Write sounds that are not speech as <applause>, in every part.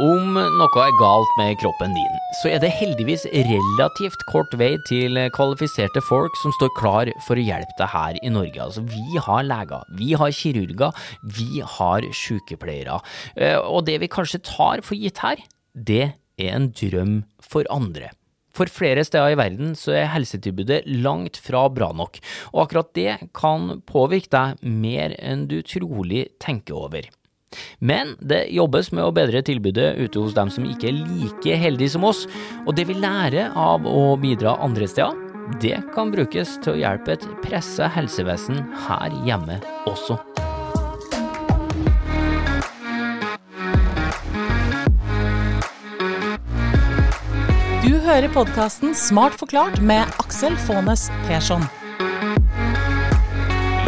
Om noe er galt med kroppen din, så er det heldigvis relativt kort vei til kvalifiserte folk som står klar for å hjelpe deg her i Norge. Altså, vi har leger, vi har kirurger, vi har sykepleiere. Eh, og det vi kanskje tar for gitt her, det er en drøm for andre. For flere steder i verden så er helsetilbudet langt fra bra nok, og akkurat det kan påvirke deg mer enn du trolig tenker over. Men det jobbes med å bedre tilbudet ute hos dem som ikke er like heldige som oss, og det vi lærer av å bidra andre steder, det kan brukes til å hjelpe et pressa helsevesen her hjemme også. Du hører podkasten Smart forklart med Aksel Faanes Persson.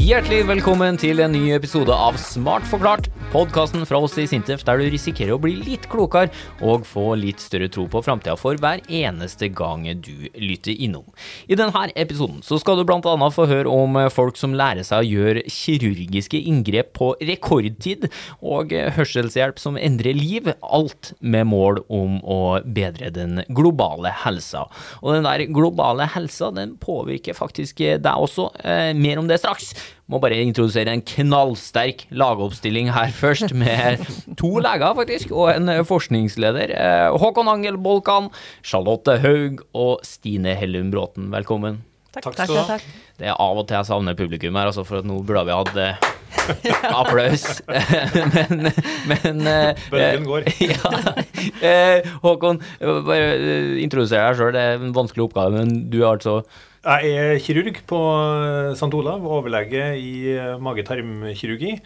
Hjertelig velkommen til en ny episode av Smart forklart podkasten fra oss i Sintef der du risikerer å bli litt klokere og få litt større tro på framtida for hver eneste gang du lytter innom. I denne episoden så skal du annet få høre om folk som lærer seg å gjøre kirurgiske inngrep på rekordtid, og hørselshjelp som endrer liv, alt med mål om å bedre den globale helsa. Og den der globale helsa den påvirker faktisk deg også. Eh, mer om det straks. Må bare introdusere en knallsterk lagoppstilling her først, med to leger, faktisk, og en forskningsleder. Eh, Håkon Angel Bolkan, Charlotte Haug og Stine Hellum Bråten, velkommen. Takk, takk, takk, takk. Det er av og til jeg savner publikum her, altså, for at nå burde vi hatt eh, <laughs> applaus. <laughs> men, men eh, Bølgen går. <laughs> ja. Håkon, bare introduser deg sjøl. Det er en vanskelig oppgave, men du er altså jeg er kirurg på eh, St. Olav, overlege i mage-tarm-kirurgi.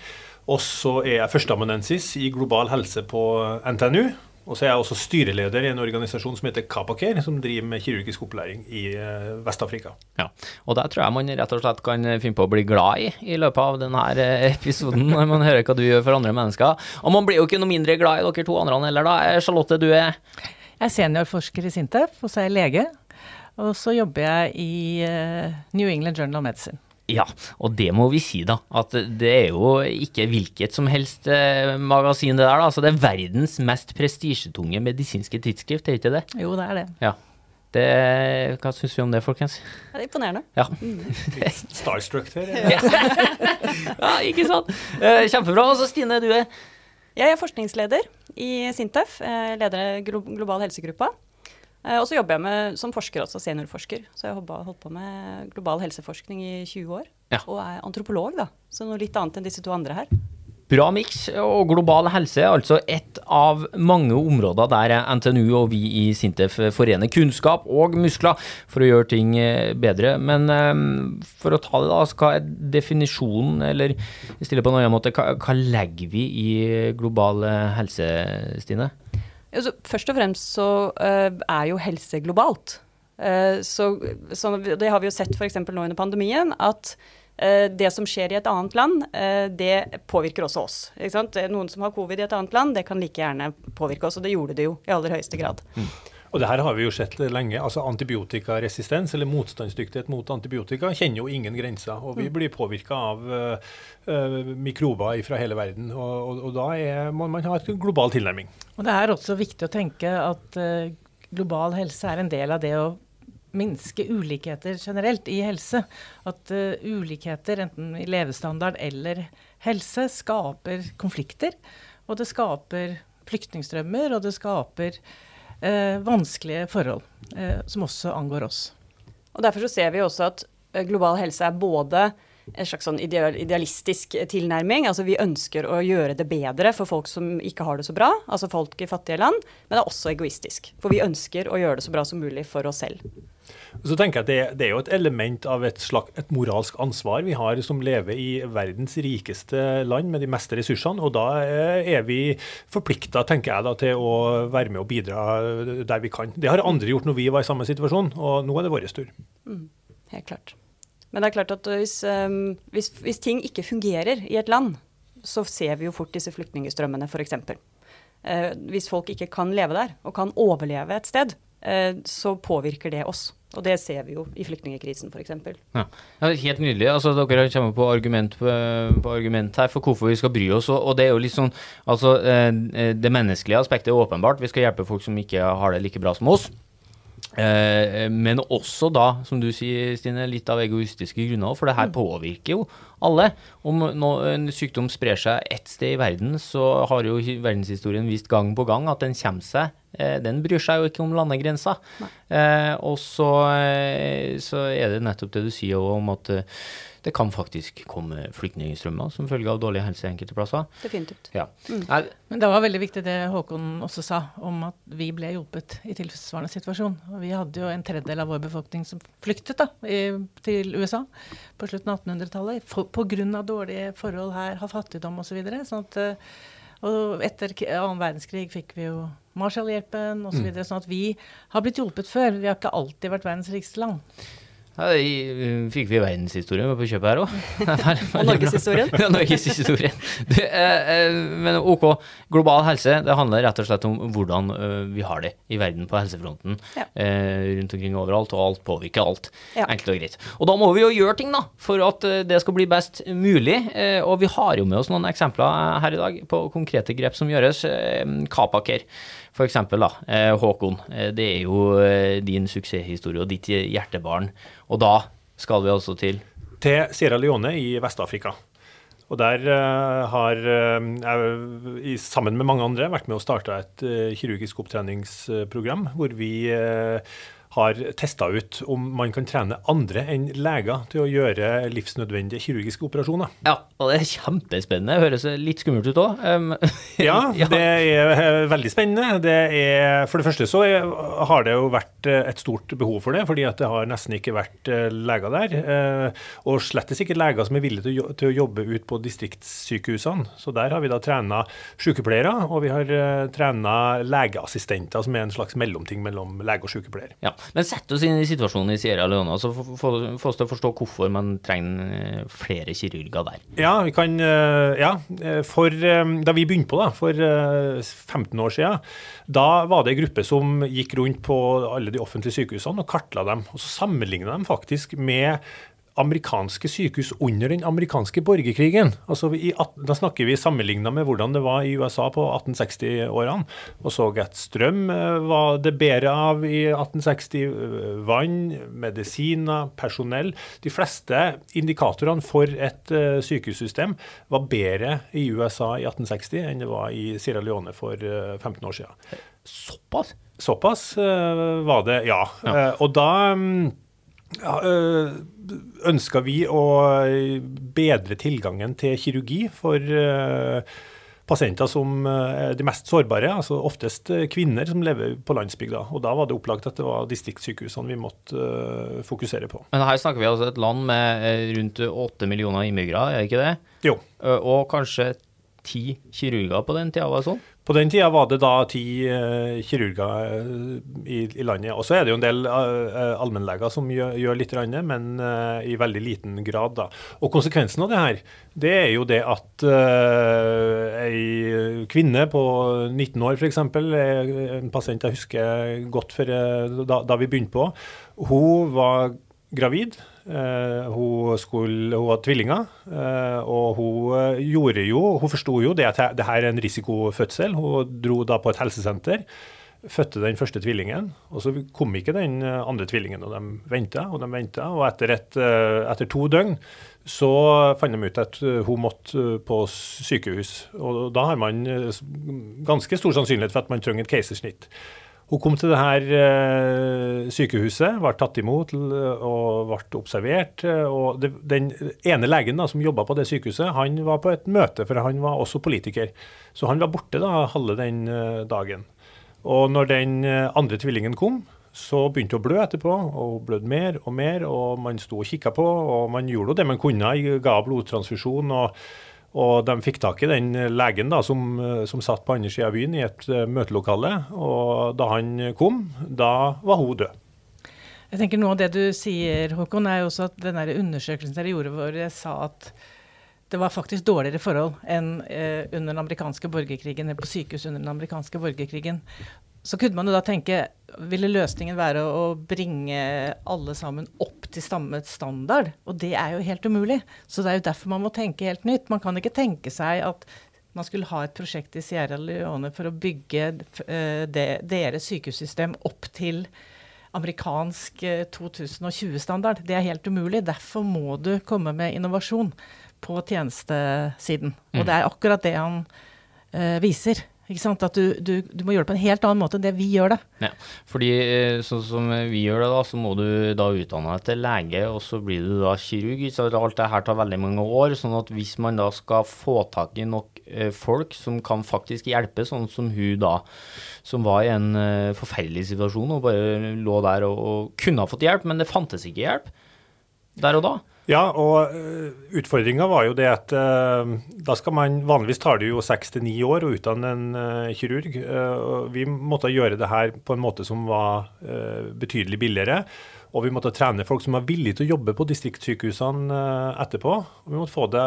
Og så er jeg førsteamanuensis i global helse på NTNU. Og så er jeg også styreleder i en organisasjon som heter Kapaker, som driver med kirurgisk opplæring i eh, Vest-Afrika. Ja, og der tror jeg man rett og slett kan finne på å bli glad i i løpet av denne episoden, når man hører hva du gjør for andre mennesker. Og man blir jo ikke noe mindre glad i dere to andre heller, da. Charlotte, du er Jeg er seniorforsker i Sintef, og så er jeg lege. Og så jobber jeg i uh, New England Journal of Medicine. Ja, og det må vi si, da. At det er jo ikke hvilket som helst eh, magasin det der, da. Altså det er verdens mest prestisjetunge medisinske tidsskrift, er ikke det? Jo, det er det. Ja. Det, hva syns vi om det, folkens? Ja, det er imponerende. Ja. Mm. <laughs> Starstruck her. Ja. <laughs> ja, ikke sant. Eh, kjempebra. Og så Stine, du er? Jeg er forskningsleder i Sintef. Leder Global helsegruppa. Eh, og så jobber jeg med, som forsker også, seniorforsker. Så jeg har holdt på med global helseforskning i 20 år. Ja. Og er antropolog, da. Så noe litt annet enn disse to andre her. Bra miks, og global helse er altså ett av mange områder der NTNU og vi i Sintef forener kunnskap og muskler for å gjøre ting eh, bedre. Men um, for å ta det, da, hva er definisjonen, eller stille på en annen måte, hva, hva legger vi i global helse, Stine? Altså, først og fremst så uh, er jo helse globalt. Uh, så, så, det har vi jo sett f.eks. nå under pandemien, at uh, det som skjer i et annet land, det påvirker også oss. Noen som har covid i et annet land, det kan like gjerne påvirke oss, og det gjorde det jo i aller høyeste grad. Mm. Og det her har vi jo sett lenge. altså Antibiotikaresistens, eller motstandsdyktighet mot antibiotika, kjenner jo ingen grenser. Og vi mm. blir påvirka av uh, mikrober fra hele verden. Og, og, og da er, må man ha et global tilnærming. Og Det er også viktig å tenke at uh, global helse er en del av det å minske ulikheter generelt i helse. At uh, ulikheter, enten i levestandard eller helse, skaper konflikter. Og det skaper flyktningstrømmer, og det skaper vanskelige forhold, eh, som også angår oss. Og Derfor så ser vi også at eh, global helse er både en slags sånn idealistisk tilnærming. Altså vi ønsker å gjøre det bedre for folk som ikke har det så bra, altså folk i fattige land. Men det er også egoistisk. For vi ønsker å gjøre det så bra som mulig for oss selv. Så tenker jeg at det, det, er jo et element av et, slags, et moralsk ansvar vi har som lever i verdens rikeste land med de meste ressursene. Og da eh, er vi forplikta, tenker jeg, til å være med og bidra der vi kan. Det har andre gjort når vi var i samme situasjon, og nå er det vår tur. Mm, helt klart. Men det er klart at hvis, um, hvis, hvis ting ikke fungerer i et land, så ser vi jo fort disse flyktningstrømmene, f.eks. Uh, hvis folk ikke kan leve der, og kan overleve et sted, eh, så påvirker det oss. Og det ser vi jo i flyktningkrisen f.eks. Ja. ja, helt nydelig. Altså, dere kommer på argument, på, på argument her for hvorfor vi skal bry oss. Og, og det er jo sånn altså, eh, Det menneskelige aspektet er åpenbart. Vi skal hjelpe folk som ikke har det like bra som oss. Eh, men også da, som du sier, Stine, litt av egoistiske grunner. For det her påvirker jo alle. Om en sykdom sprer seg ett sted i verden, så har jo verdenshistorien vist gang på gang at den kommer seg. Eh, den bryr seg jo ikke om landegrenser. Eh, og så, eh, så, er det nettopp det du sier om at det kan faktisk komme flyktningstrømmer som følge av dårlig helse enkelte plasser. Definitivt. Ja. Mm. Men det var veldig viktig det Håkon også sa, om at vi ble hjulpet i tilsvarende situasjon. Og vi hadde jo en tredjedel av vår befolkning som flyktet da, i, til USA på slutten av 1800-tallet pga. dårlige forhold her, har fattigdom osv. Så videre, sånn at, og etter annen verdenskrig fikk vi jo Marshallhjelpen osv. Så mm. videre, sånn at vi har blitt hjulpet før. Vi har ikke alltid vært verdens rikeste land. Ja, det fikk vi verdenshistorien på kjøpet her òg. <laughs> <laughs> Og norgeshistorien. ja, norgeshistorien. Uh, uh, men OK, global helse det handler rett og slett om hvordan uh, vi har det i verden på helsefronten. Ja. rundt omkring overalt, og alt påvirker alt. Ja. Enkelt og greit. Og da må vi jo gjøre ting da, for at det skal bli best mulig. og vi har jo med oss noen eksempler her i dag på konkrete grep som gjøres. Kapaker. For eksempel da, eh, Håkon. Eh, det er jo eh, din suksesshistorie og ditt hjertebarn. Og da skal vi altså til Til Sierra Leone i Vest-Afrika. Og der har jeg sammen med mange andre vært med å starte et kirurgisk opptreningsprogram hvor vi har testa ut om man kan trene andre enn leger til å gjøre livsnødvendige kirurgiske operasjoner. Ja, og det er kjempespennende. Høres litt skummelt ut òg. Um, <laughs> ja, det er eh, veldig spennende. Det er, for det første så har det jo vært et stort behov for det, fordi at det har nesten ikke vært eh, leger der. Og slettes ikke leger som er villige til å jobbe ut på distriktssykehusene. Så der har vi da trena sykepleiere, og vi har trena legeassistenter, som er en slags mellomting mellom lege og sykepleier. Ja, men sett oss inn i situasjonen i Sierra Leone, så få oss til å forstå hvorfor man trenger eh, flere kirurger der. Ja, vi kan, eh, ja. Eh, for da vi begynte på, da, for 15 år siden, da var det en gruppe som gikk rundt på alle de offentlige sykehusene og kartla dem. Og så sammenligna dem faktisk med amerikanske sykehus under den amerikanske borgerkrigen. Altså i, da snakker vi sammenligna med hvordan det var i USA på 1860-årene. Og så at strøm eh, var det bedre av i 1860. Eh, vann, medisiner, personell. De fleste indikatorene for et uh, sykehussystem var bedre i USA i 1860 enn det var i Sierra Leone for uh, 15 år siden. Såpass? Såpass uh, var det, ja. ja. og da um, ja, ønska vi å bedre tilgangen til kirurgi for pasienter som er de mest sårbare, altså oftest kvinner som lever på landsbygda. Og da var det opplagt at det var distriktssykehusene vi måtte fokusere på. Men her snakker vi altså et land med rundt åtte millioner innbyggere, er det ikke det? Jo. Og kanskje ti kirurger på den tida, var det sånn? På den tida var det da ti uh, kirurger uh, i, i, landet. Og så er det jo en del uh, allmennleger som gjør, gjør litt, rande, men i veldig liten grad. da. Og konsekvensen av det her, det er jo det at ei kvinne på 19 år f.eks., en pasient jeg husker godt for, da, da vi begynte på, hun var gravid. Uh, hun, skulle, hun hadde tvillinger, uh, og hun uh, gjorde jo Hun forsto jo det at det her er en risikofødsel. Hun dro da på et helsesenter, fødte den første tvillingen. Og så kom ikke den andre tvillingen, og de venta og de venta. Og etter, et, etter to døgn så fant de ut at hun måtte på sykehus. Og da har man ganske stor sannsynlighet for at man trenger et keisersnitt. Hun kom til det her eh, sykehuset, ble tatt imot og ble observert. og Den ene legen da, som jobba på det sykehuset, han var på et møte, for han var også politiker. Så han var borte da halve den eh, dagen. Og når den eh, andre tvillingen kom, så begynte hun å blø etterpå, og hun blødde mer og mer. og Man sto og kikka på, og man gjorde det man kunne, ga blodtransfusjon. og og de fikk tak i den legen da, som, som satt på andre sida av byen i et uh, møtelokale. Og da han kom, da var hun død. Jeg tenker Noe av det du sier, Håkon, er jo også at den undersøkelsen dere gjorde hvor jeg sa at det var faktisk dårligere forhold enn eh, under den amerikanske borgerkrigen, eller på sykehus under den amerikanske borgerkrigen. Så kunne man jo da tenke ville løsningen være å bringe alle sammen opp til samme standard? Og det er jo helt umulig. Så det er jo derfor man må tenke helt nytt. Man kan ikke tenke seg at man skulle ha et prosjekt i Sierra Leone for å bygge uh, deres sykehussystem opp til amerikansk 2020-standard. Det er helt umulig. Derfor må du komme med innovasjon på tjenestesiden. Mm. Og det er akkurat det han uh, viser. At du, du, du, må gjøre det på en helt annen måte enn det vi gjør det. Ja, fordi eh, sånn som vi gjør det, da, så må du da utdanne deg til lege, og så blir du da kirurg. Så alt det her tar veldig mange år. sånn at hvis man da skal få tak i nok eh, folk som kan faktisk hjelpe, sånn som hun da, som var i en eh, forferdelig situasjon og bare lå der og, og kunne ha fått hjelp, men det fantes ikke hjelp der og da. Ja, og uh, utfordringa var jo det at uh, da skal man Vanligvis tar det jo seks til ni år å utdanne en uh, kirurg. vi måtte gjøre det her på en måte som var betydelig billigere. Og vi måtte trene folk som var villige til å jobbe på distriktssykehusene etterpå. Og vi måtte få det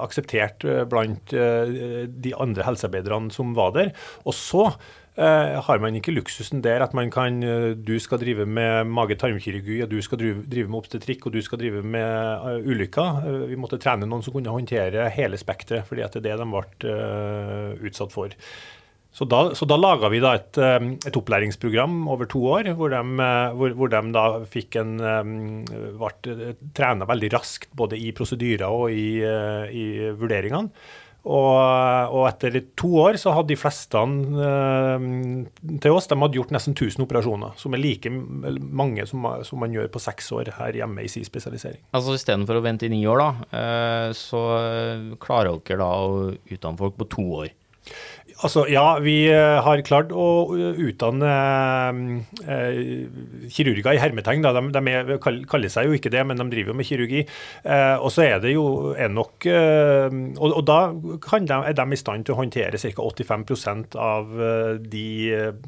akseptert blant de andre helsearbeiderne som var der. Og så har man ikke luksusen der at man kan Du skal drive med mage-tarmkirurgi, og du skal drive, med obstetrikk, og du skal drive med ulykker. vi måtte trene noen som kunne håndtere hele spekteret, fordi det er det de ble utsatt for. Så da, så da laga vi da et, et, opplæringsprogram over to år, hvor de, hvor, hvor de da fikk en ble trena veldig raskt både i prosedyrer og i, i vurderingene. Og, og, etter to år så hadde de fleste eh, til oss de hadde gjort nesten 1000 operasjoner. Som er like mange som, som man gjør på seks år her hjemme i sin spesialisering. Altså Istedenfor å vente i ni år, da, eh, så klarer dere da å utdanne folk på to år? Altså, ja, vi eh, har klart å utdanne eh, kirurger i hermetegn. Da. De, de er, kaller seg jo ikke det, men de driver jo med kirurgi. Eh, og så er det jo er nok eh, og, og, da de, er de i stand til å håndtere ca. 85 av eh, de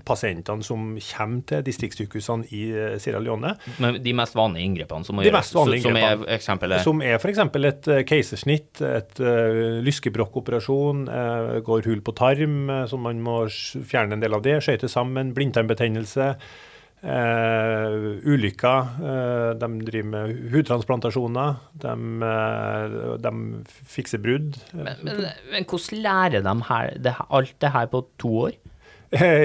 pasientene som kommer til distriktssykehusene i eh, Sierra Leone. Men de mest vanlige inngrepene som må gjøres? Som er eksempelet? Som er f.eks. et keisersnitt, et uh, lyskebrokkoperasjon, går hull på tarm så man må fjerne en del av det. Skøyte sammen. Blindtarmbetennelse. Eh, ulykker. Eh, de driver med hudtransplantasjoner. De, uh, de fikser brudd. Men, men, men, hvordan lærer de her, det, alt det her på to år? <laughs>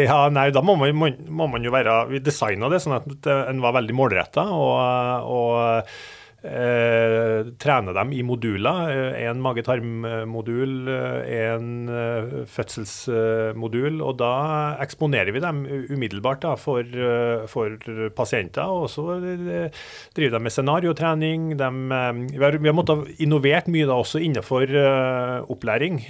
Ja, nei, da må man, må man jo være Vi designa det sånn at en var veldig målretta. Og, og Eh, trene dem i moduler. Eh, en mage-tarm-modul, eh, en fødselsmodul. Og da eksponerer vi dem umiddelbart da, for, for, pasienter. Og så driver de med scenariotrening. De, vi, har, vi har måttet innovert mye da også innenfor opplæring.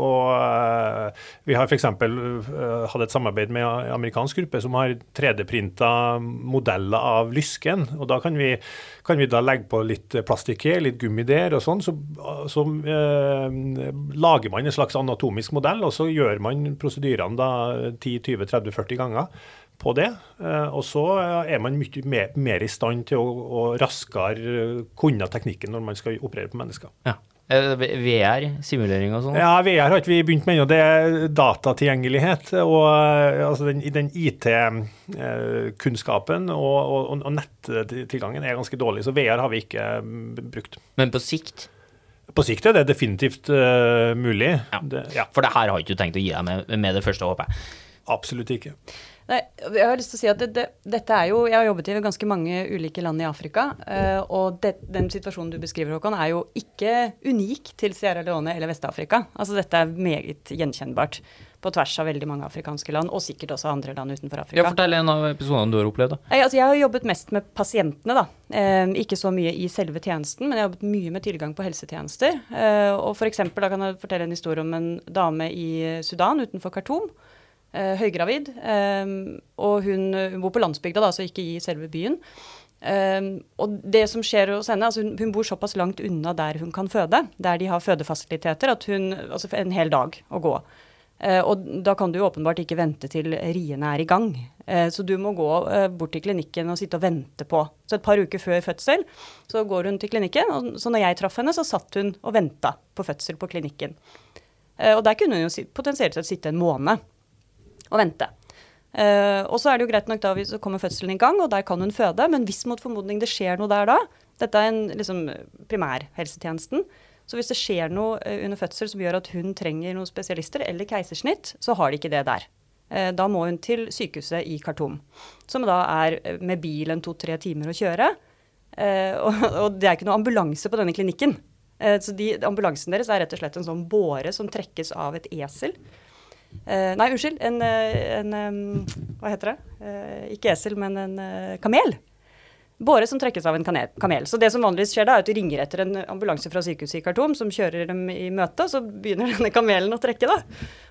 Og vi har f.eks. Hatt et samarbeid med en amerikansk gruppe som har 3D-printa modeller av lysken. og da kan vi kan vi da legge på litt plastikk her, litt gummi der og sånn. Så, så eh, lager man en slags anatomisk modell, og så gjør man prosedyrene da 10-20-30-40 ganger på det. Eh, og så er man mye mer, mer i stand til å, å raskere kunne teknikken når man skal operere på mennesker. Ja. VR, simulering og sånn? Ja, VR har ikke vi begynt med ennå. Det er datatilgjengelighet. Og eh, altså den, den IT-kunnskapen og, og, og, nettilgangen er ganske dårlig, så VR har vi ikke brukt. Men på sikt? På sikt er det definitivt uh, mulig. Ja. Det, ja. For det her har ikke du tenkt å gi deg med, med det første, håper jeg? Absolutt ikke. Nei, jeg har lyst til å si at det, det, dette er jo Jeg har jobbet i ganske mange ulike land i Afrika. Uh, og det, den situasjonen du beskriver, Håkon, er jo ikke unik til Sierra Leone eller Vest-Afrika. Altså dette er meget gjenkjennbart på tvers av veldig mange afrikanske land, og sikkert også andre land utenfor Afrika. Ja, Fortell en av episodene du har opplevd. da. Jeg, altså, jeg har jobbet mest med pasientene, da. Uh, ikke så mye i selve tjenesten, men jeg har jobbet mye med tilgang på helsetjenester. Uh, og for eksempel, da kan jeg fortelle en historie om en dame i Sudan utenfor Khartoum eh, høygravid. Eh, og hun, hun, bor på landsbygda, da, så ikke i selve byen. Um, og det som skjer hos henne, altså hun, hun, bor såpass langt unna der hun kan føde, der de har fødefasiliteter, at hun Altså en hel dag å gå. Og da kan du jo åpenbart ikke vente til riene er i gang. Så du må gå bort til klinikken og sitte og vente på. Så et par uker før fødsel så går hun til klinikken, og så når jeg traff henne, så satt hun og venta på fødsel på klinikken. og der kunne hun jo potensielt sett sitte en måned og vente. Uh, og så er det jo greit nok da hvis så kommer fødselen i gang, og der kan hun føde. Men hvis mot formodning det skjer noe der da, dette er en liksom, primærhelsetjenesten, så hvis det skjer noe eh, under fødsel som gjør at hun trenger noen spesialister eller keisersnitt, så har de ikke det der. Uh, da må hun til sykehuset i Khartoum, som da er med bil en to-tre timer å kjøre. Og, og det er ikke noe ambulanse på denne klinikken. Så de, ambulansen deres er rett og slett en sånn båre som trekkes av et esel. Nei, unnskyld. En, en, Hva heter det? ikke esel, men en kamel. Båre som trekkes av en kamel. Så det som vanligvis skjer da, er at du ringer etter en ambulanse fra sykehuset i Khartoum som kjører dem i møte, og så begynner <laughs> denne kamelen å trekke, da.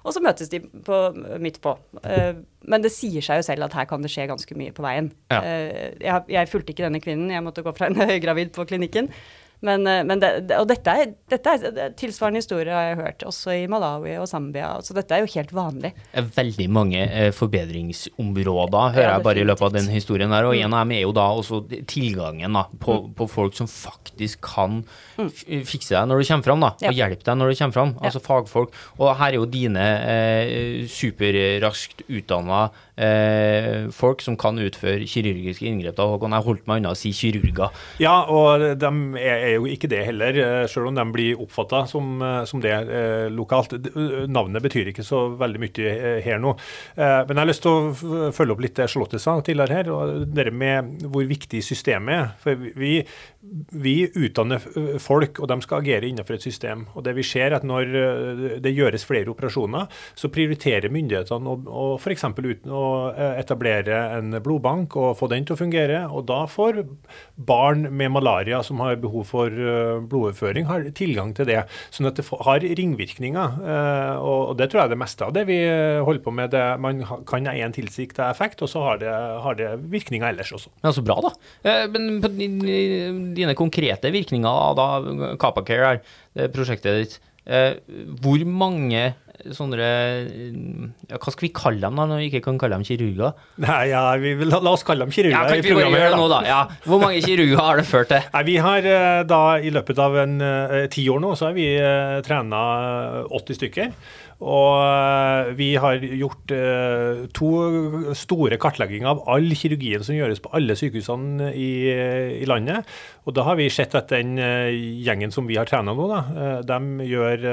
Og så møtes de på, midt på. Uh, men det sier seg jo selv at her kan det skje ganske mye på veien. Ja. Uh, jeg, jeg, fulgte ikke denne kvinnen, jeg måtte gå fra en <laughs> høygravid på klinikken. Men, eh, men det, og dette er, dette er tilsvarende historier har jeg hørt, også i Malawi og Zambia. Så dette er jo helt vanlig. Veldig mange eh, forbedringsområder hører ja, jeg bare i løpet av den historien der. Og mm. en av dem er jo da også tilgangen da, på, mm. på, folk som faktisk kan mm. fikse deg når du kommer fram, da, og hjelpe deg når du kommer fram. Altså fagfolk. Og her er jo dine eh, superraskt utdanna eh, folk som kan utføre kirurgiske inngrep. Da, Håkon, jeg holdt meg unna å si kirurger. Ja, og de er, jo ikke det heller, eh, selv om de blir oppfatta som, eh, som, det eh, lokalt. Navnet betyr ikke så veldig mye her nå. Eh, men jeg har lyst til å følge opp litt det Charlotte sa tidligere her, og det med hvor viktig systemet er. For vi, vi utdanner folk, og de skal agere innenfor et system. Og det vi ser er at Når det gjøres flere operasjoner, så prioriterer myndighetene å f.eks. uten å Eh, etablere en blodbank og få den til å fungere. Og da får barn med malaria som har behov for eh, blodoverføring, har tilgang til det. Sånn at det har ringvirkninger. Eh, og det tror jeg er det meste av det vi holder på med. Det, man kan ha én tilsikta effekt, og så har det, har det, virkninger ellers også. Ja, Så bra, da. Men på dine konkrete virkninger av Capacare, prosjektet ditt. Hvor mange sånne ja, Hva skal vi kalle dem da, når vi ikke kan kalle dem kirurger? Nei, ja, vi, la, la, oss kalle dem kirurger. Ja, i programmet gjøre det nå, da? Ja. Hvor mange kirurger har det ført til? Nei, vi har eh, da i løpet av en uh, ti år nå, så har vi uh, trena 80 stykker. Og eh, vi har gjort eh, to store kartlegginger av all kirurgien som gjøres på alle sykehusene i, i landet. Og da har vi sett at den eh, gjengen som vi har trena nå, da, de gjør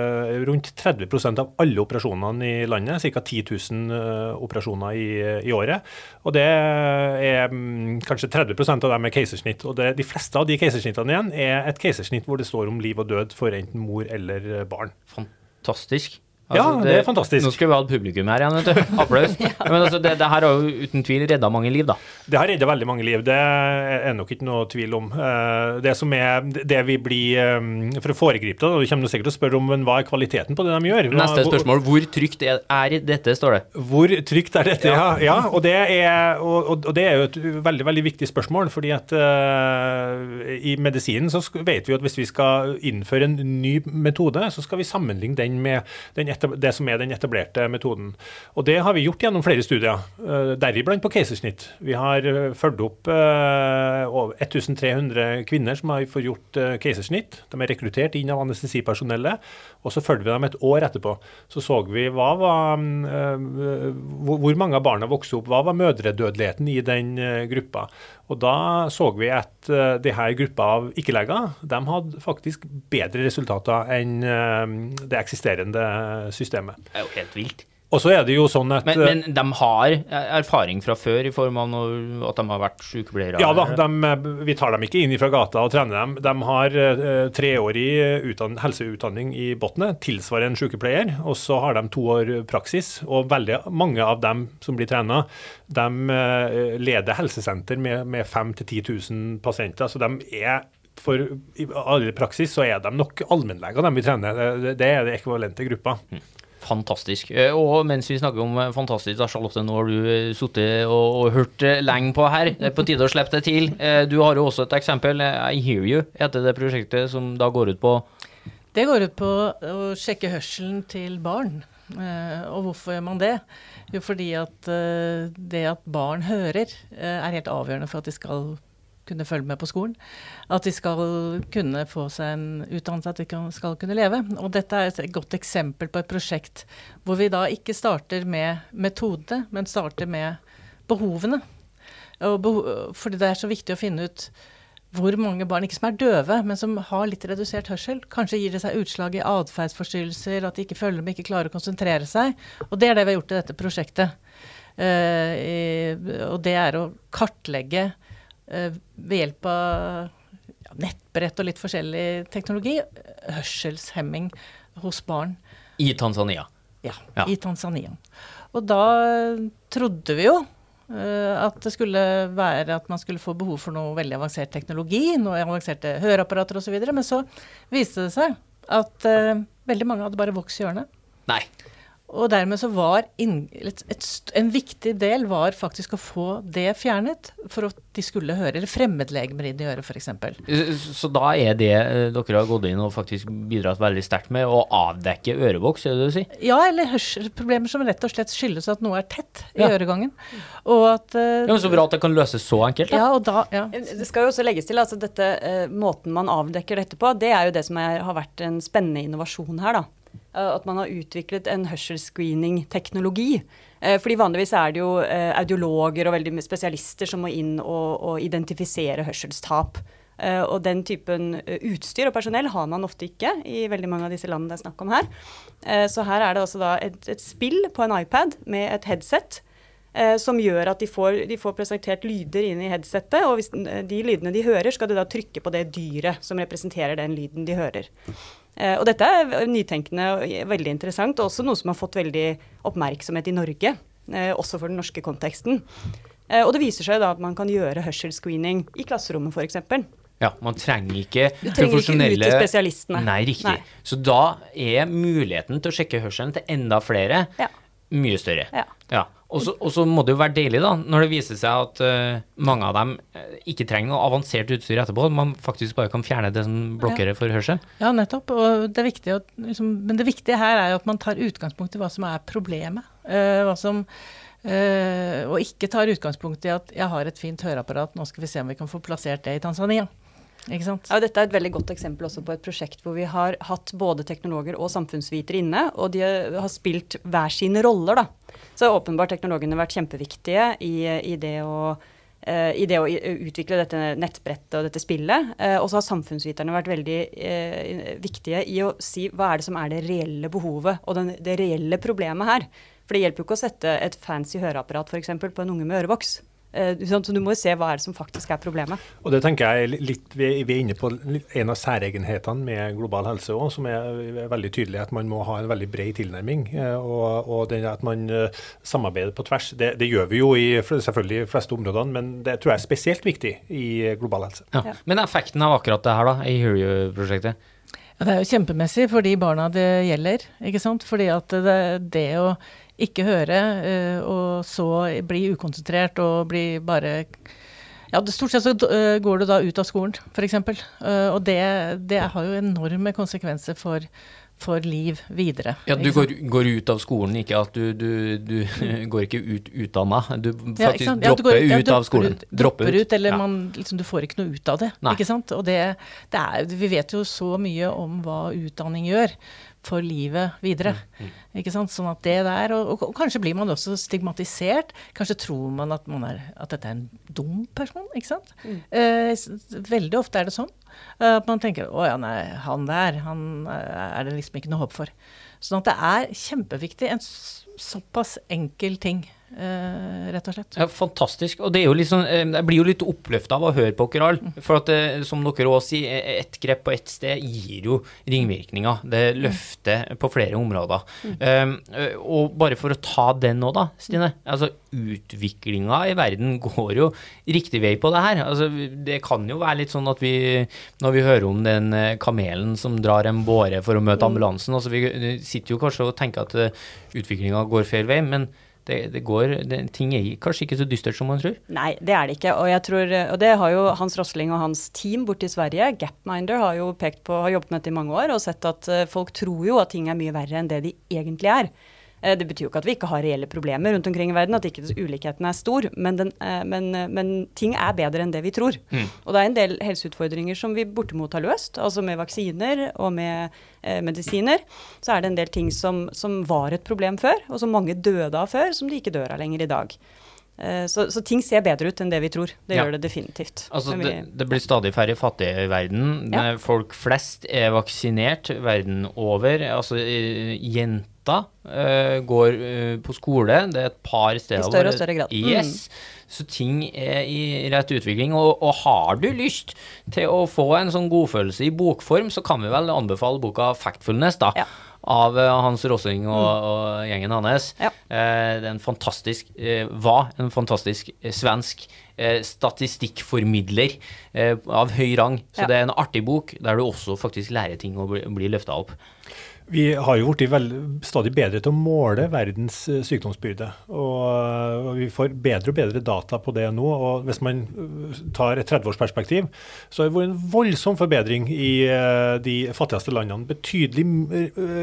rundt 30% av alle operasjonene i landet. Ca. 10 000 operasjoner i, i, året. Og det er mm, kanskje 30% av dem er keisersnitt. Og det, de fleste av de keisersnittene igjen er et keisersnitt hvor det står om liv og død for enten mor eller barn. Fantastisk. Altså, ja, det, er fantastisk. Nå skulle vi hatt publikum her igjen, vet du. <laughs> Applaus. ja. Men altså, det, det, her har jo uten tvil redda mange liv, da. Det har redda veldig mange liv, det er nok ikke noe tvil om. Eh, det som er det vi blir eh, For å foregripe det, du kommer sikkert til å spørre om men hva er kvaliteten på det de gjør. Neste spørsmål. Hvor trygt er, er dette, står det. Hvor trygt er dette, ja. ja og, det er, og, og, det er jo et veldig veldig viktig spørsmål. fordi at uh, i medisinen så vet vi at hvis vi skal innføre en ny metode, så skal vi sammenligne den med den det som er den etablerte metoden. Og Det har vi gjort gjennom flere studier, uh, deriblant på keisersnitt. Vi har uh, fulgt opp uh, over 1300 kvinner som har fått gjort keisersnitt. De er rekruttert inn av anestesipersonellet, og så fulgte vi dem et år etterpå. Så så vi hva var, hvor mange av barna vokste opp, hva var mødredødeligheten i den gruppa. Og da så vi at uh, de her gruppa av ikke-leger de hadde faktisk bedre resultater enn uh, det eksisterende systemet. Det er jo helt vilt. Og så er det jo sånn at Men, men de har erfaring fra før i form av noe, at de har vært sykepleiere? Ja da, de, vi tar dem ikke inn fra gata og trener dem. De har uh, treårig utdann, helseutdanning i bunnen, tilsvarer en sykepleier. Og så har de to år praksis. Og veldig mange av dem som blir trena, de uh, leder helsesenter med, med 5 000-10 000 pasienter. Så de er for i praksis så er de nok allmennleger, de vi trener. Det, det er det ekvivalente gruppa. Mm. Fantastisk. Eh, og mens vi snakker om eh, fantastisk, da, Charlotte, nå har du eh, sittet og, og, hørt lenge på her. Det er på tide å slippe det til. Du har jo også et eksempel. I Hear You heter det prosjektet som da går ut på Det går ut på å sjekke hørselen til barn. Og hvorfor gjør man det? Jo, fordi at det at barn hører, er helt avgjørende for at de skal kunne følge med på skolen. At de skal kunne få seg en utdannelse, at de kan, skal kunne leve. Og dette er et godt eksempel på et prosjekt hvor vi da ikke starter med metode, men starter med behovene. Beho fordi det er så viktig å finne ut hvor mange barn, ikke som er døve, men som har litt redusert hørsel. Kanskje gir det seg utslag i atferdsforstyrrelser, at de ikke følger med, ikke klarer å konsentrere seg. Og det er det vi har gjort i dette prosjektet. Uh, i, og det er å kartlegge ved hjelp av nettbrett og litt forskjellig teknologi hørselshemming hos barn. I Tanzania? Ja, ja. i Tanzania. Og da trodde vi jo uh, at det skulle være at man skulle få behov for noe veldig avansert teknologi, noe avanserte høreapparater osv. Men så viste det seg at veldig mange hadde bare voks i ørene. Nei. Og dermed så var et, et, en viktig del var faktisk å få det fjernet for at de skulle høre, eller fremmedlegemer inn i øret f.eks. Så da er det eh, dere har gått inn og faktisk bidratt veldig sterkt med, å avdekke ørevoks, er det det du sier? Ja, eller hørselsproblemer som rett og slett skyldes at noe er tett i ja. øregangen. Og at uh, Ja, men Så bra at det kan løses så enkelt. Da. Ja, og da, ja. Det skal jo også legges til altså dette, uh, måten man avdekker dette på, det er jo det som er, har vært en spennende innovasjon her, da. Eh, at man har utviklet en hørselscreening-teknologi. Eh, fordi vanligvis er det jo eh, audiologer og veldig spesialister som må inn og, og identifisere hørselstap. Og den typen utstyr og personell har man ofte ikke i veldig mange av disse landene det er snakk om her. Så her er det også da et, et spill på en iPad med et headset som gjør at de får, de får, presentert lyder inn i headsetet. Og hvis de lydene de hører, skal de da trykke på det dyret som representerer den lyden de hører. Eh, og dette er nytenkende og veldig interessant, og også noe som har fått veldig oppmerksomhet i Norge. Eh, også for den norske konteksten. Eh, og det viser seg da at man kan gjøre hørselsscreening i klasserommet f.eks. Ja, man trenger ikke du trenger profesjonelle ikke ut til spesialistene. Nei, riktig. Nei. Så da er muligheten til å sjekke hørselen til enda flere ja. mye større. Ja. ja. Og så må det jo være deilig, da, når det viser seg at uh, mange av dem eh, ikke trenger noe avansert utstyr etterpå. Man faktisk bare kan fjerne det som blokkerer for hørsel. Ja, nettopp. Og det viktige, liksom, men det viktige her er jo at man tar utgangspunkt i hva som er problemet. Uh, hva som, uh, og ikke tar utgangspunkt i at jeg har et fint høreapparat, nå skal vi se om vi kan få plassert det i Tanzania. Ja, dette er et veldig godt eksempel også på et prosjekt hvor vi har hatt både teknologer og samfunnsvitere inne, og de har spilt hver sine roller. da. Så åpenbart teknologene vært kjempeviktige i, i, det å, uh, i, det å, utvikle dette nettbrettet og dette spillet. Uh, og så har samfunnsviterne vært veldig eh, viktige i å si hva er det som er det reelle behovet og den, det reelle problemet her. For det hjelper jo ikke å sette et fancy høreapparat for eksempel, på en unge med ørevoks. Eh, så du må jo se hva er det som faktisk er problemet. Og det tenker jeg litt, Vi er inne på en av særegenhetene med global helse òg, som er veldig tydelig. At man må ha en veldig bred tilnærming. Eh, og, og at man eh, samarbeider på tvers. Det, det, gjør vi jo i selvfølgelig de fleste områdene, men det tror jeg er spesielt viktig i global helse. Ja. Ja. Men effekten av akkurat det her da, i Hear Ja, det er jo kjempemessig for de barna det gjelder. ikke sant? Fordi at det, det å ikke høre, eh, og så bli ukonsentrert og bli bare ja, Stort sett så eh, går du da ut av skolen, f.eks. Uh, og det, det, har jo enorme konsekvenser for, for liv videre. Ja, Du går, går, ut av skolen, ikke at du, du, du <laughs> går ikke ut utdanna. Du faktisk ja, dropper går, ja, ut av skolen. Ut, dropper ut, eller man, liksom, du får ikke noe ut av det. Nei. ikke sant? Og det, det er, Vi vet jo så mye om hva utdanning gjør for livet videre. Mm, mm. Ikke sant? Sånn at det der, og, og, og, kanskje blir man også stigmatisert. Kanskje tror man at, man er, at dette er en dum person. ikke sant? Mm. Eh, veldig ofte er det sånn. Uh, at man tenker å ja, nei, han der, han uh, er det liksom ikke noe håp for. Sånn at det er kjempeviktig. En såpass enkel ting rett og slett. Ja, fantastisk. Og det er jo liksom, jeg blir jo litt oppløfta av å høre på dere alle. For at eh, som dere òg sier, e, ett grep på ett sted gir jo ringvirkninger. Det løfter mm. på flere områder. Mm. Um, og bare for å ta den nå, da, Stine. altså Utviklinga i verden går jo riktig vei på det her. Altså, det kan jo være litt sånn at vi, når vi hører om den kamelen som drar en båre for å møte mm. ambulansen, altså vi sitter jo kanskje og tenker at utviklinga går feil vei. men det, det går, det, ting er kanskje ikke så dystert som man tror? Nei, det er det ikke. Og, tror, og det har jo Hans Rosling og hans team borte i Sverige, Gapminder, har jo pekt på, har jobbet med dette i mange år og sett at uh, folk tror jo at ting er mye verre enn det de egentlig er. Eh, det betyr jo ikke at vi ikke har reelle problemer rundt omkring i verden, at ikke ulikheten er stor, men, den, eh, men, men ting er bedre enn det vi tror. Mm. Og det er en del helseutfordringer som vi bortimot har løst, altså med vaksiner og med eh, medisiner. Så er det en del ting som, som var et problem før, og som mange døde av før, som de ikke dør av lenger i dag. Eh, så, så, ting ser bedre ut enn det vi tror. Det ja. gjør det definitivt. Altså, det, det, blir stadig færre fattige i verden. Ja. Folk flest er vaksinert verden over. Altså, jenter uh, går uh, på skole. Det er et par steder. I større og større grad. Yes. Mm. Så ting er i rett utvikling. Og, og, har du lyst til å få en sånn godfølelse i bokform, så kan vi vel anbefale boka 'Factfulness', da. Ja av eh, Hans Rossing og, mm. og gjengen hans. Ja. Eh, det er en fantastisk, eh, var en fantastisk svensk statistikkformidler av høy rang. Så ja. det er en artig bok der du også faktisk lærer ting og blir, blir løfta opp. Vi har jo blitt stadig bedre til å måle verdens eh, sykdomsbyrde. Og, vi får bedre og bedre data på det nå. og Hvis man eh, tar et 30-årsperspektiv, så har det vært en voldsom forbedring i eh, de fattigste landene. Betydelig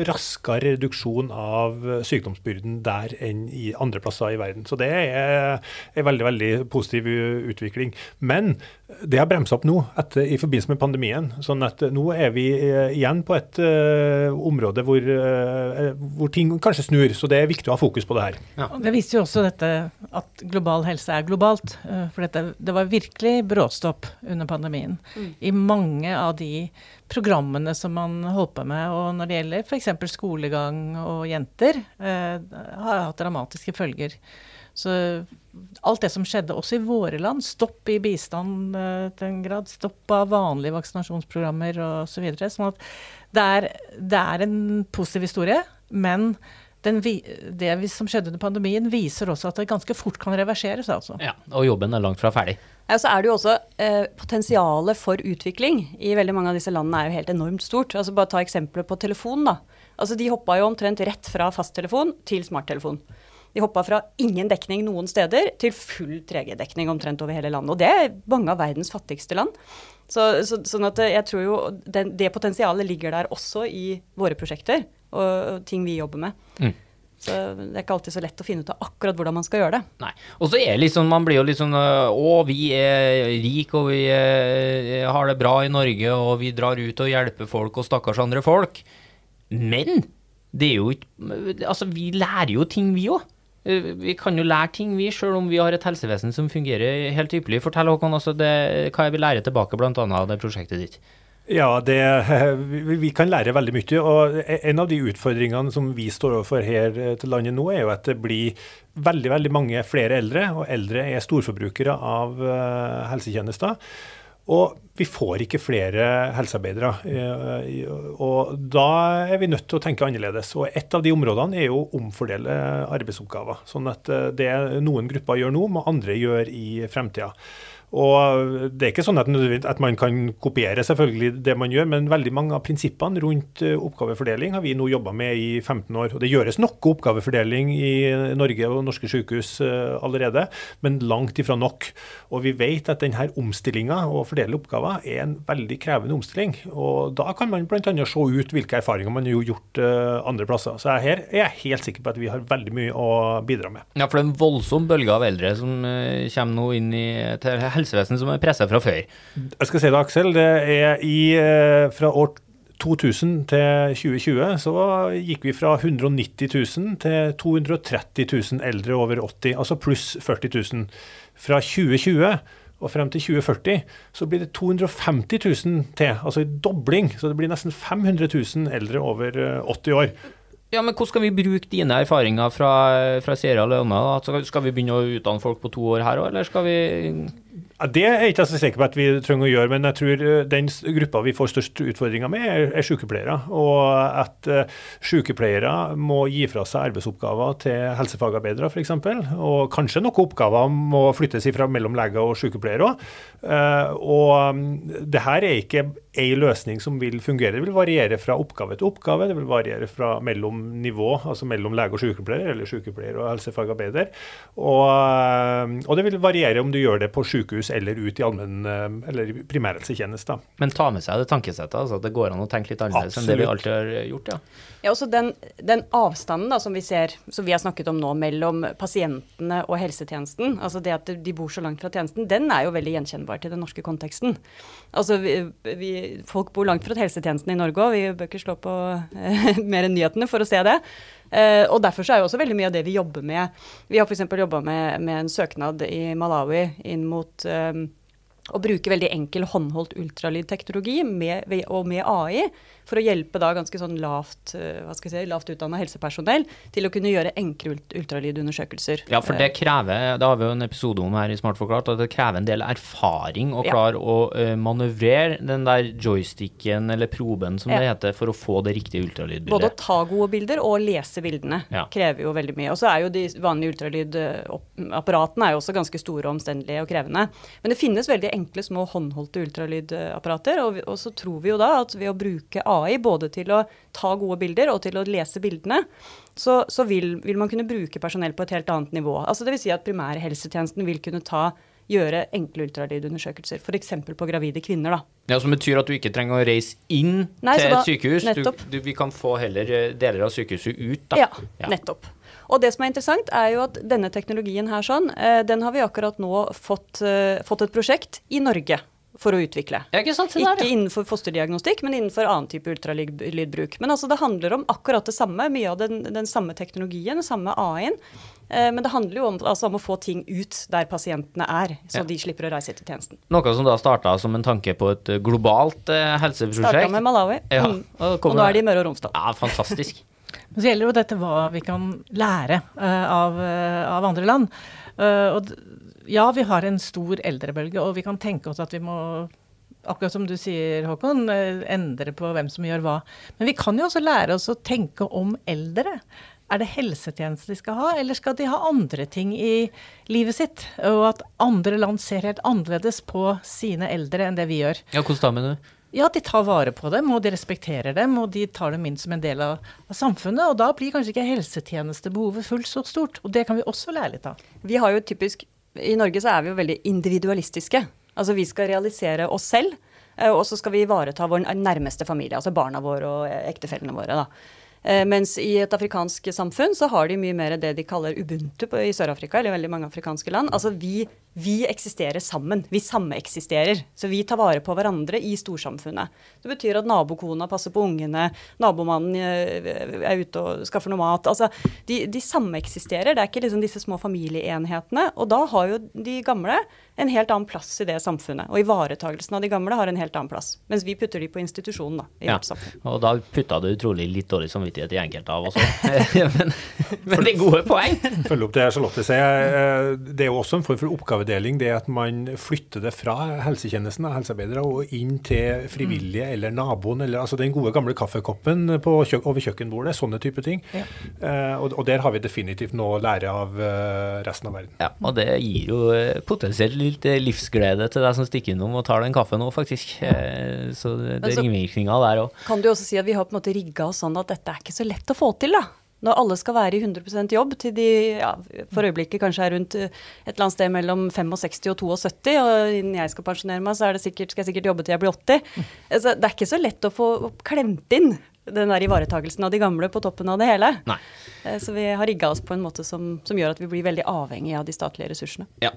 raskere reduksjon av sykdomsbyrden der enn i andre plasser i verden. Så det er en veldig, veldig positiv utvikling. Men det har bremsa opp nå etter, i forbindelse med pandemien. sånn at nå er vi igjen på et område område hvor, eh, hvor, ting kanskje snur. Så det er viktig å ha fokus på det her. Ja. Det viser jo også dette at global helse er globalt. Eh, for dette, det var virkelig bråstopp under pandemien mm. i mange av de programmene som man holdt på med. Og når det gjelder f.eks. skolegang og jenter, eh, har hatt dramatiske følger. Så alt det som skjedde også i våre land, stopp i bistand uh, til en grad, stopp av vanlige vaksinasjonsprogrammer osv. Så videre, sånn at det er, det er en positiv historie, men den, det som skjedde under pandemien, viser også at det ganske fort kan reverseres. Altså. Ja, Og jobben er langt fra ferdig. Ja, så er det jo også eh, Potensialet for utvikling i veldig mange av disse landene er jo helt enormt stort. Altså Bare ta eksempler på telefon. da. Altså De hoppa jo omtrent rett fra fasttelefon til smarttelefon. De hoppa fra ingen dekning noen steder til full 3G-dekning omtrent over hele landet. Og det er mange av verdens fattigste land. Så, så, sånn at jeg tror jo den, det potensialet ligger der også i våre prosjekter og, og ting vi jobber med. Mm. Så det er ikke alltid så lett å finne ut av akkurat hvordan man skal gjøre det. Nei. Og så er det liksom, man blir jo litt sånn Å, vi er rike og vi er, har det bra i Norge og vi drar ut og hjelper folk og stakkars andre folk. Men det er jo ikke Altså, vi lærer jo ting, vi òg. Eh, vi kan jo lære ting, vi, selv om vi har et helsevesen som fungerer helt ypperlig. Fortell Håkon, også det, hva jeg vil lære tilbake bl.a. av det prosjektet ditt. Ja, det, <laughs> vi kan lære veldig mye. og En av de utfordringene som vi står overfor her til landet nå, er jo at det blir veldig veldig mange flere eldre. Og eldre er storforbrukere av eh, helsetjenester. Og vi får ikke flere helsearbeidere. Eh, og da er vi nødt til å tenke annerledes. Og et av de områdene er jo å omfordele arbeidsoppgaver. Sånn at eh, det noen grupper gjør nå, må andre gjøre i fremtida. Og Det er ikke sånn at, at, man kan kopiere selvfølgelig det man gjør, men veldig mange av prinsippene rundt eh, oppgavefordeling har vi nå jobba med i 15 år. Og Det gjøres noe oppgavefordeling i Norge og norske sykehus eh, allerede, men langt ifra nok. Og Vi vet at denne omstillinga og fordele oppgaver er en veldig krevende omstilling. og Da kan man bl.a. se ut hvilke erfaringer man har gjort eh, andre plasser. Så her er jeg helt sikker på at vi har veldig mye å bidra med. Ja, for det er en voldsom bølge av eldre som kommer nå inn i, helsevesen som er pressa fra før. Jeg skal si det, Aksel. Det er i, eh, fra år 2000 til 2020 så gikk vi fra 190 000 til 230 000 eldre over 80, altså pluss 40 000. Fra 2020 og frem til 2040 så blir det 250 000 til, altså en dobling. Så det blir nesten 500 000 eldre over 80 eh, år. Ja, men Hvordan skal vi bruke dine erfaringer fra, fra Sierra Leone? Altså, skal vi begynne å utdanne folk på to år her òg, eller skal vi ja, det er jeg ikke så sikker på at vi trenger å gjøre, men jeg tror eh, den gruppa vi får størst utfordringer med, er, er sykepleiere. Og at uh, sykepleiere må gi fra seg arbeidsoppgaver til helsefagarbeidere f.eks. Og kanskje noen oppgaver må flyttes fra mellom leger og sykepleiere òg. Uh, og um, det her er ikke ei løsning som vil fungere. Det vil variere fra oppgave til oppgave. Det vil variere fra mellom nivå, altså mellom lege og sykepleier, eller sykepleier og helsefagarbeider. Og, og det vil variere om du gjør det på sykehus eller ut i allmenn eller primærhelsetjeneste. Men ta med seg det tankesettet, altså at det går an å tenke litt annerledes enn det vi alltid har gjort. ja. Ja, også den, den avstanden da, som vi ser, som vi har snakket om nå, mellom pasientene og helsetjenesten, altså det at de bor så langt fra tjenesten, den er jo veldig gjenkjennbar til den norske konteksten. Altså vi, vi, Folk bor langt fra helsetjenesten i Norge òg, vi bør ikke slå på eh, <laughs> mer enn nyhetene for å se det. Uh, og Derfor så er jo også veldig mye av det vi jobber med Vi har f.eks. jobba med, med, en søknad i Malawi inn mot um, å bruke veldig enkel håndholdt ultralydteknologi og med AI for å hjelpe da ganske sånn lavt, eh, hva skal jeg si, lavt utdanna helsepersonell til å kunne gjøre enkle ultralydundersøkelser. Ja, for det krever, det har vi jo en episode om her i Smart forklart, at det krever en del erfaring å klare ja. å uh, manøvrere den der joysticken eller proben som ja. det heter, for å få det riktige ultralydbildet. Både å ta gode bilder og lese bildene ja. krever jo veldig mye. Og så er jo de vanlige ultralydapparatene er jo også ganske store, og omstendelige og krevende. Men det finnes veldig enkle, små håndholdte ultralydapparater, og, og så tror vi jo da at ved å bruke AI AI både til å ta gode bilder og til å lese bildene, så, så vil, vil, man kunne bruke personell på et helt annet nivå. Altså Dvs. Si at primærhelsetjenesten vil kunne ta gjøre enkle ultralydundersøkelser, f.eks. på gravide kvinner. da. Ja, Som betyr at du ikke trenger å reise inn Nei, til da, et sykehus? Du, du, vi kan få heller eh, deler av sykehuset ut? da. Ja, ja, nettopp. Og det som er interessant, er jo at denne teknologien her sånn, eh, den har vi akkurat nå fått, uh, fått et prosjekt i Norge for å utvikle. Ikke, sant, ikke innenfor fosterdiagnostikk, men innenfor annen type ultralydbruk. Men altså, det handler om akkurat det samme. Mye av den, den samme teknologien, den samme AI-en. Eh, men det handler jo om, altså, om, å få ting ut der pasientene er, så ja. de slipper å reise til tjenesten. Noe som da starta som en tanke på et eh, globalt eh, helseprosjekt. Starta med Malawi, ja. mm. og, og, nå er de i Møre og Romsdal. Ja, fantastisk. <laughs> Men så gjelder jo dette hva vi kan lære uh, av, uh, av, andre land. Uh, og ja, vi har en stor eldrebølge, og vi kan tenke oss at vi må akkurat som du sier, Håkon, eh, endre på hvem som gjør hva. Men vi kan jo også lære oss å tenke om eldre. Er det helsetjeneste de skal ha, eller skal de ha andre ting i livet sitt? Og at andre land ser helt annerledes på sine eldre enn det vi gjør. Ja, Hvordan da, mener du? Ja, de tar vare på dem, og de respekterer dem, og de tar dem inn som en del av, av, samfunnet. Og da blir kanskje ikke helsetjenestebehovet fullt så stort. Og det kan vi også lære litt av. Vi har jo typisk i Norge så er vi jo veldig individualistiske. Altså vi skal realisere oss selv, eh, og så skal vi ivareta vår nærmeste familie, altså barna våre og ektefellene våre. da. Eh, mens i et afrikansk samfunn så har de mye mer det de kaller ubuntu i Sør-Afrika, eller veldig mange afrikanske land. Altså vi, vi eksisterer sammen. Vi sameksisterer. Så vi tar vare på hverandre i storsamfunnet. Det betyr at nabokona passer på ungene, nabomannen eh, er ute og skaffer noe mat. Altså de, de sameksisterer. Det er ikke liksom disse små familieenhetene. Og da har jo de gamle en helt annen plass i det samfunnet. Og ivaretagelsen av de gamle har en helt annen plass. Mens vi putter de på institusjonen, da. I ja. vårt samfunn. Og da putta du utrolig litt dårlig samvittighet i enkelte av oss òg. <laughs> <laughs> men, men, det er gode poeng. <laughs> Følg opp det Charlotte sier. Eh, det er jo også en form for oppgavedeling. Det at man flytter det fra helsetjenesten av helsearbeidere og inn til frivillige mm. eller naboen. Eller altså den gode gamle kaffekoppen kjøk over kjøkkenbordet. Sånne type ting. Ja. Uh, og, og, der har vi definitivt noe å lære av uh, resten av verden. Ja, og det gir jo potensielt litt eh, livsglede til deg som stikker innom og tar deg en kaffe nå, faktisk. Eh, så det, er ringvirkninger der òg. Kan du også si at vi har på en måte rigga oss sånn at dette er ikke så lett å få til, da? Når alle skal være i 100% jobb til de ja, for øyeblikket kanskje er rundt eh, et eller annet sted mellom 65 og 72, og innen jeg skal pensjonere meg, så sikkert, skal jeg sikkert jobbe til jeg blir 80. Altså, det er ikke så lett å få klemt inn den der ivaretakelsen av de gamle på toppen av det hele. Nei. Eh, så vi har rigga oss på en måte som, som, gjør at vi blir veldig avhengig av de statlige ressursene. Ja,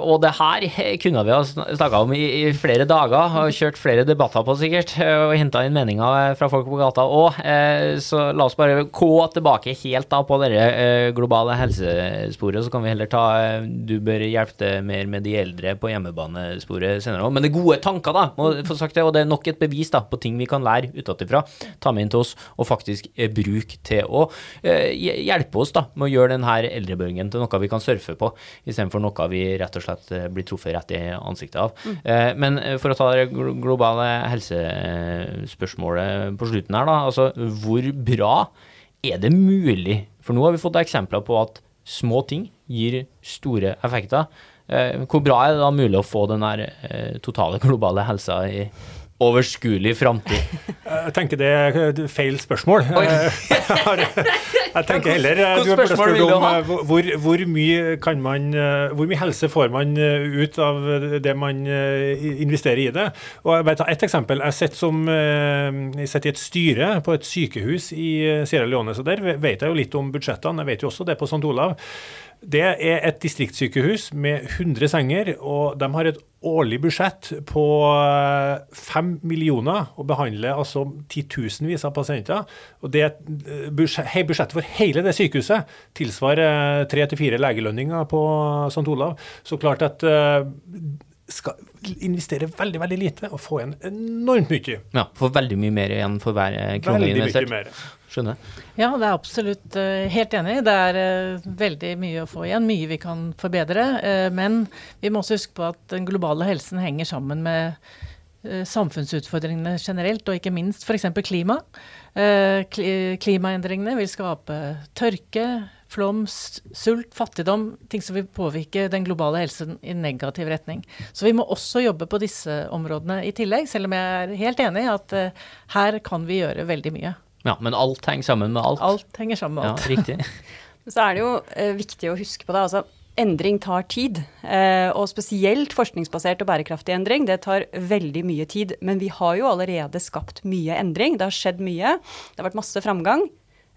Og det her kunne vi ha snakka om i, i, flere dager, og kjørt flere debatter på sikkert, og henta inn meninger fra folk på gata òg. Eh, så la oss bare gå tilbake helt da på det globale helsesporet, så kan vi heller ta Du bør hjelpe til mer med de eldre på hjemmebanesporet senere òg. Men det er gode tanker, da, må få sagt det, og det er nok et bevis da, på ting vi kan lære utenfra. Ta med inn til oss, og faktisk bruke til å hjelpe oss da, med å gjøre denne eldrebølgen til noe vi kan surfe på, istedenfor noe vi rett og slett eh, blir truffet rett i ansiktet av. Mm. Eh, men eh, for å ta det globale helsespørsmålet på slutten her, da. Altså, hvor bra er det mulig? For nå har vi fått eksempler på at små ting gir store effekter. Hvor bra er det da mulig å få den totale globale helsa i overskuelig framtid? Jeg tenker det er feil spørsmål. <laughs> Jeg tenker heller eh, du burde spørre om eh, hvor, hvor, mye kan man, eh, hvor mye helse får man ut av det man investerer i det. Og jeg tar Et eksempel. Jeg sitter, som, jeg sitter i et styre på et sykehus i Sierra Leone. så Der vet jeg jo litt om budsjettene. Jeg vet jo også det på St. Olav. Det er et distriktssykehus med 100 senger, og de har et årlig budsjett på 5 eh, millioner og behandler altså titusenvis av pasienter. Og det eh, Budsjettet for hele det sykehuset tilsvarer tre til fire legelønninger på St. Olav. Så klart at eh, skal investere veldig veldig lite og få igjen enormt mye. Ja, Få veldig mye mer igjen for hver krone investert. Skjønner. Ja, det er absolutt uh, helt enig. Det er uh, veldig mye å få igjen. Mye vi kan forbedre. Uh, men vi må også huske på at den globale helsen henger sammen med samfunnsutfordringene generelt, og ikke minst f.eks. klima. Klimaendringene vil skape tørke, flom, sult, fattigdom. Ting som vil påvirke den globale helsen i negativ retning. Så vi må også jobbe på disse områdene i tillegg, selv om jeg er helt enig i at her kan vi gjøre veldig mye. Ja, Men alt henger sammen med alt? Alt henger sammen med alt. Ja, riktig. <laughs> Så er det jo uh, viktig å huske på det. altså Endring tar tid, eh, og spesielt forskningsbasert og bærekraftig endring. Det tar veldig mye tid. Men vi har jo allerede skapt mye endring. Det har skjedd mye. Det har vært masse framgang.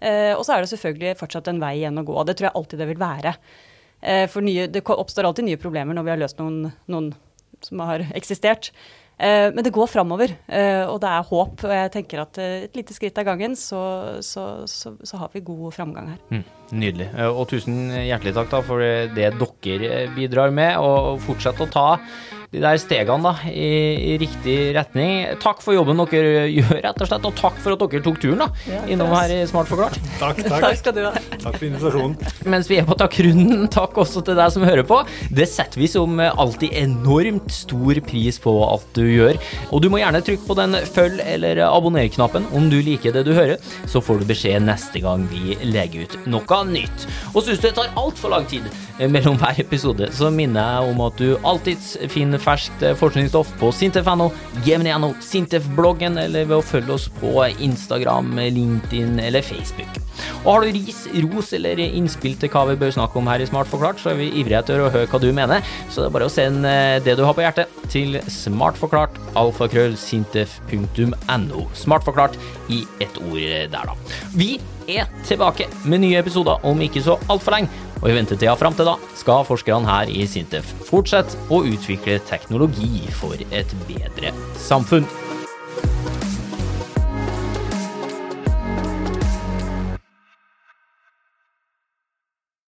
Eh, og så er det selvfølgelig fortsatt en vei igjen å gå. og Det tror jeg alltid det vil være. Eh, for nye, det oppstår alltid nye problemer når vi har løst noen, noen som har eksistert. Eh, men det går framover, og det er håp. Og jeg tenker at et lite skritt av gangen, så, så, så, så har vi god framgang her. Mm, nydelig. Og tusen hjertelig takk da for det dere bidrar med, og fortsett å ta de der stegene da, i, i, riktig retning. Takk for jobben dere gjør, rett og slett, og takk for at dere tok turen da, ja, innom her i Smart forklart. <laughs> Takk, takk. takk skal du ha. Takk for invitasjonen. Mens vi er på takkrunden, takk også til deg som hører på. Det setter vi som alltid enormt stor pris på at du gjør. Og du må gjerne trykke på den følg- eller abonner-knappen om du liker det du hører, så får du beskjed neste gang vi legger ut noe nytt. Og syns du det tar altfor lang tid mellom hver episode, så minner jeg om at du alltids finner ferskt forskningsstoff på sintef.no, gemini.no, Sintef-bloggen eller ved å følge oss på Instagram, LinkedIn eller Facebook. Og har du ris, ros eller innspill til hva vi bør snakke om her i Smart forklart, så er vi ivrige etter å høre hva du mener. Så det er bare å sende eh, det du har på hjertet til smartforklart alfakrøllsintef.no. Smart forklart i ett ord der, da. Vi er tilbake med nye episoder om ikke så altfor lenge. Og i ventetida fram til da skal forskerne her i Sintef fortsette å utvikle teknologi for et bedre samfunn.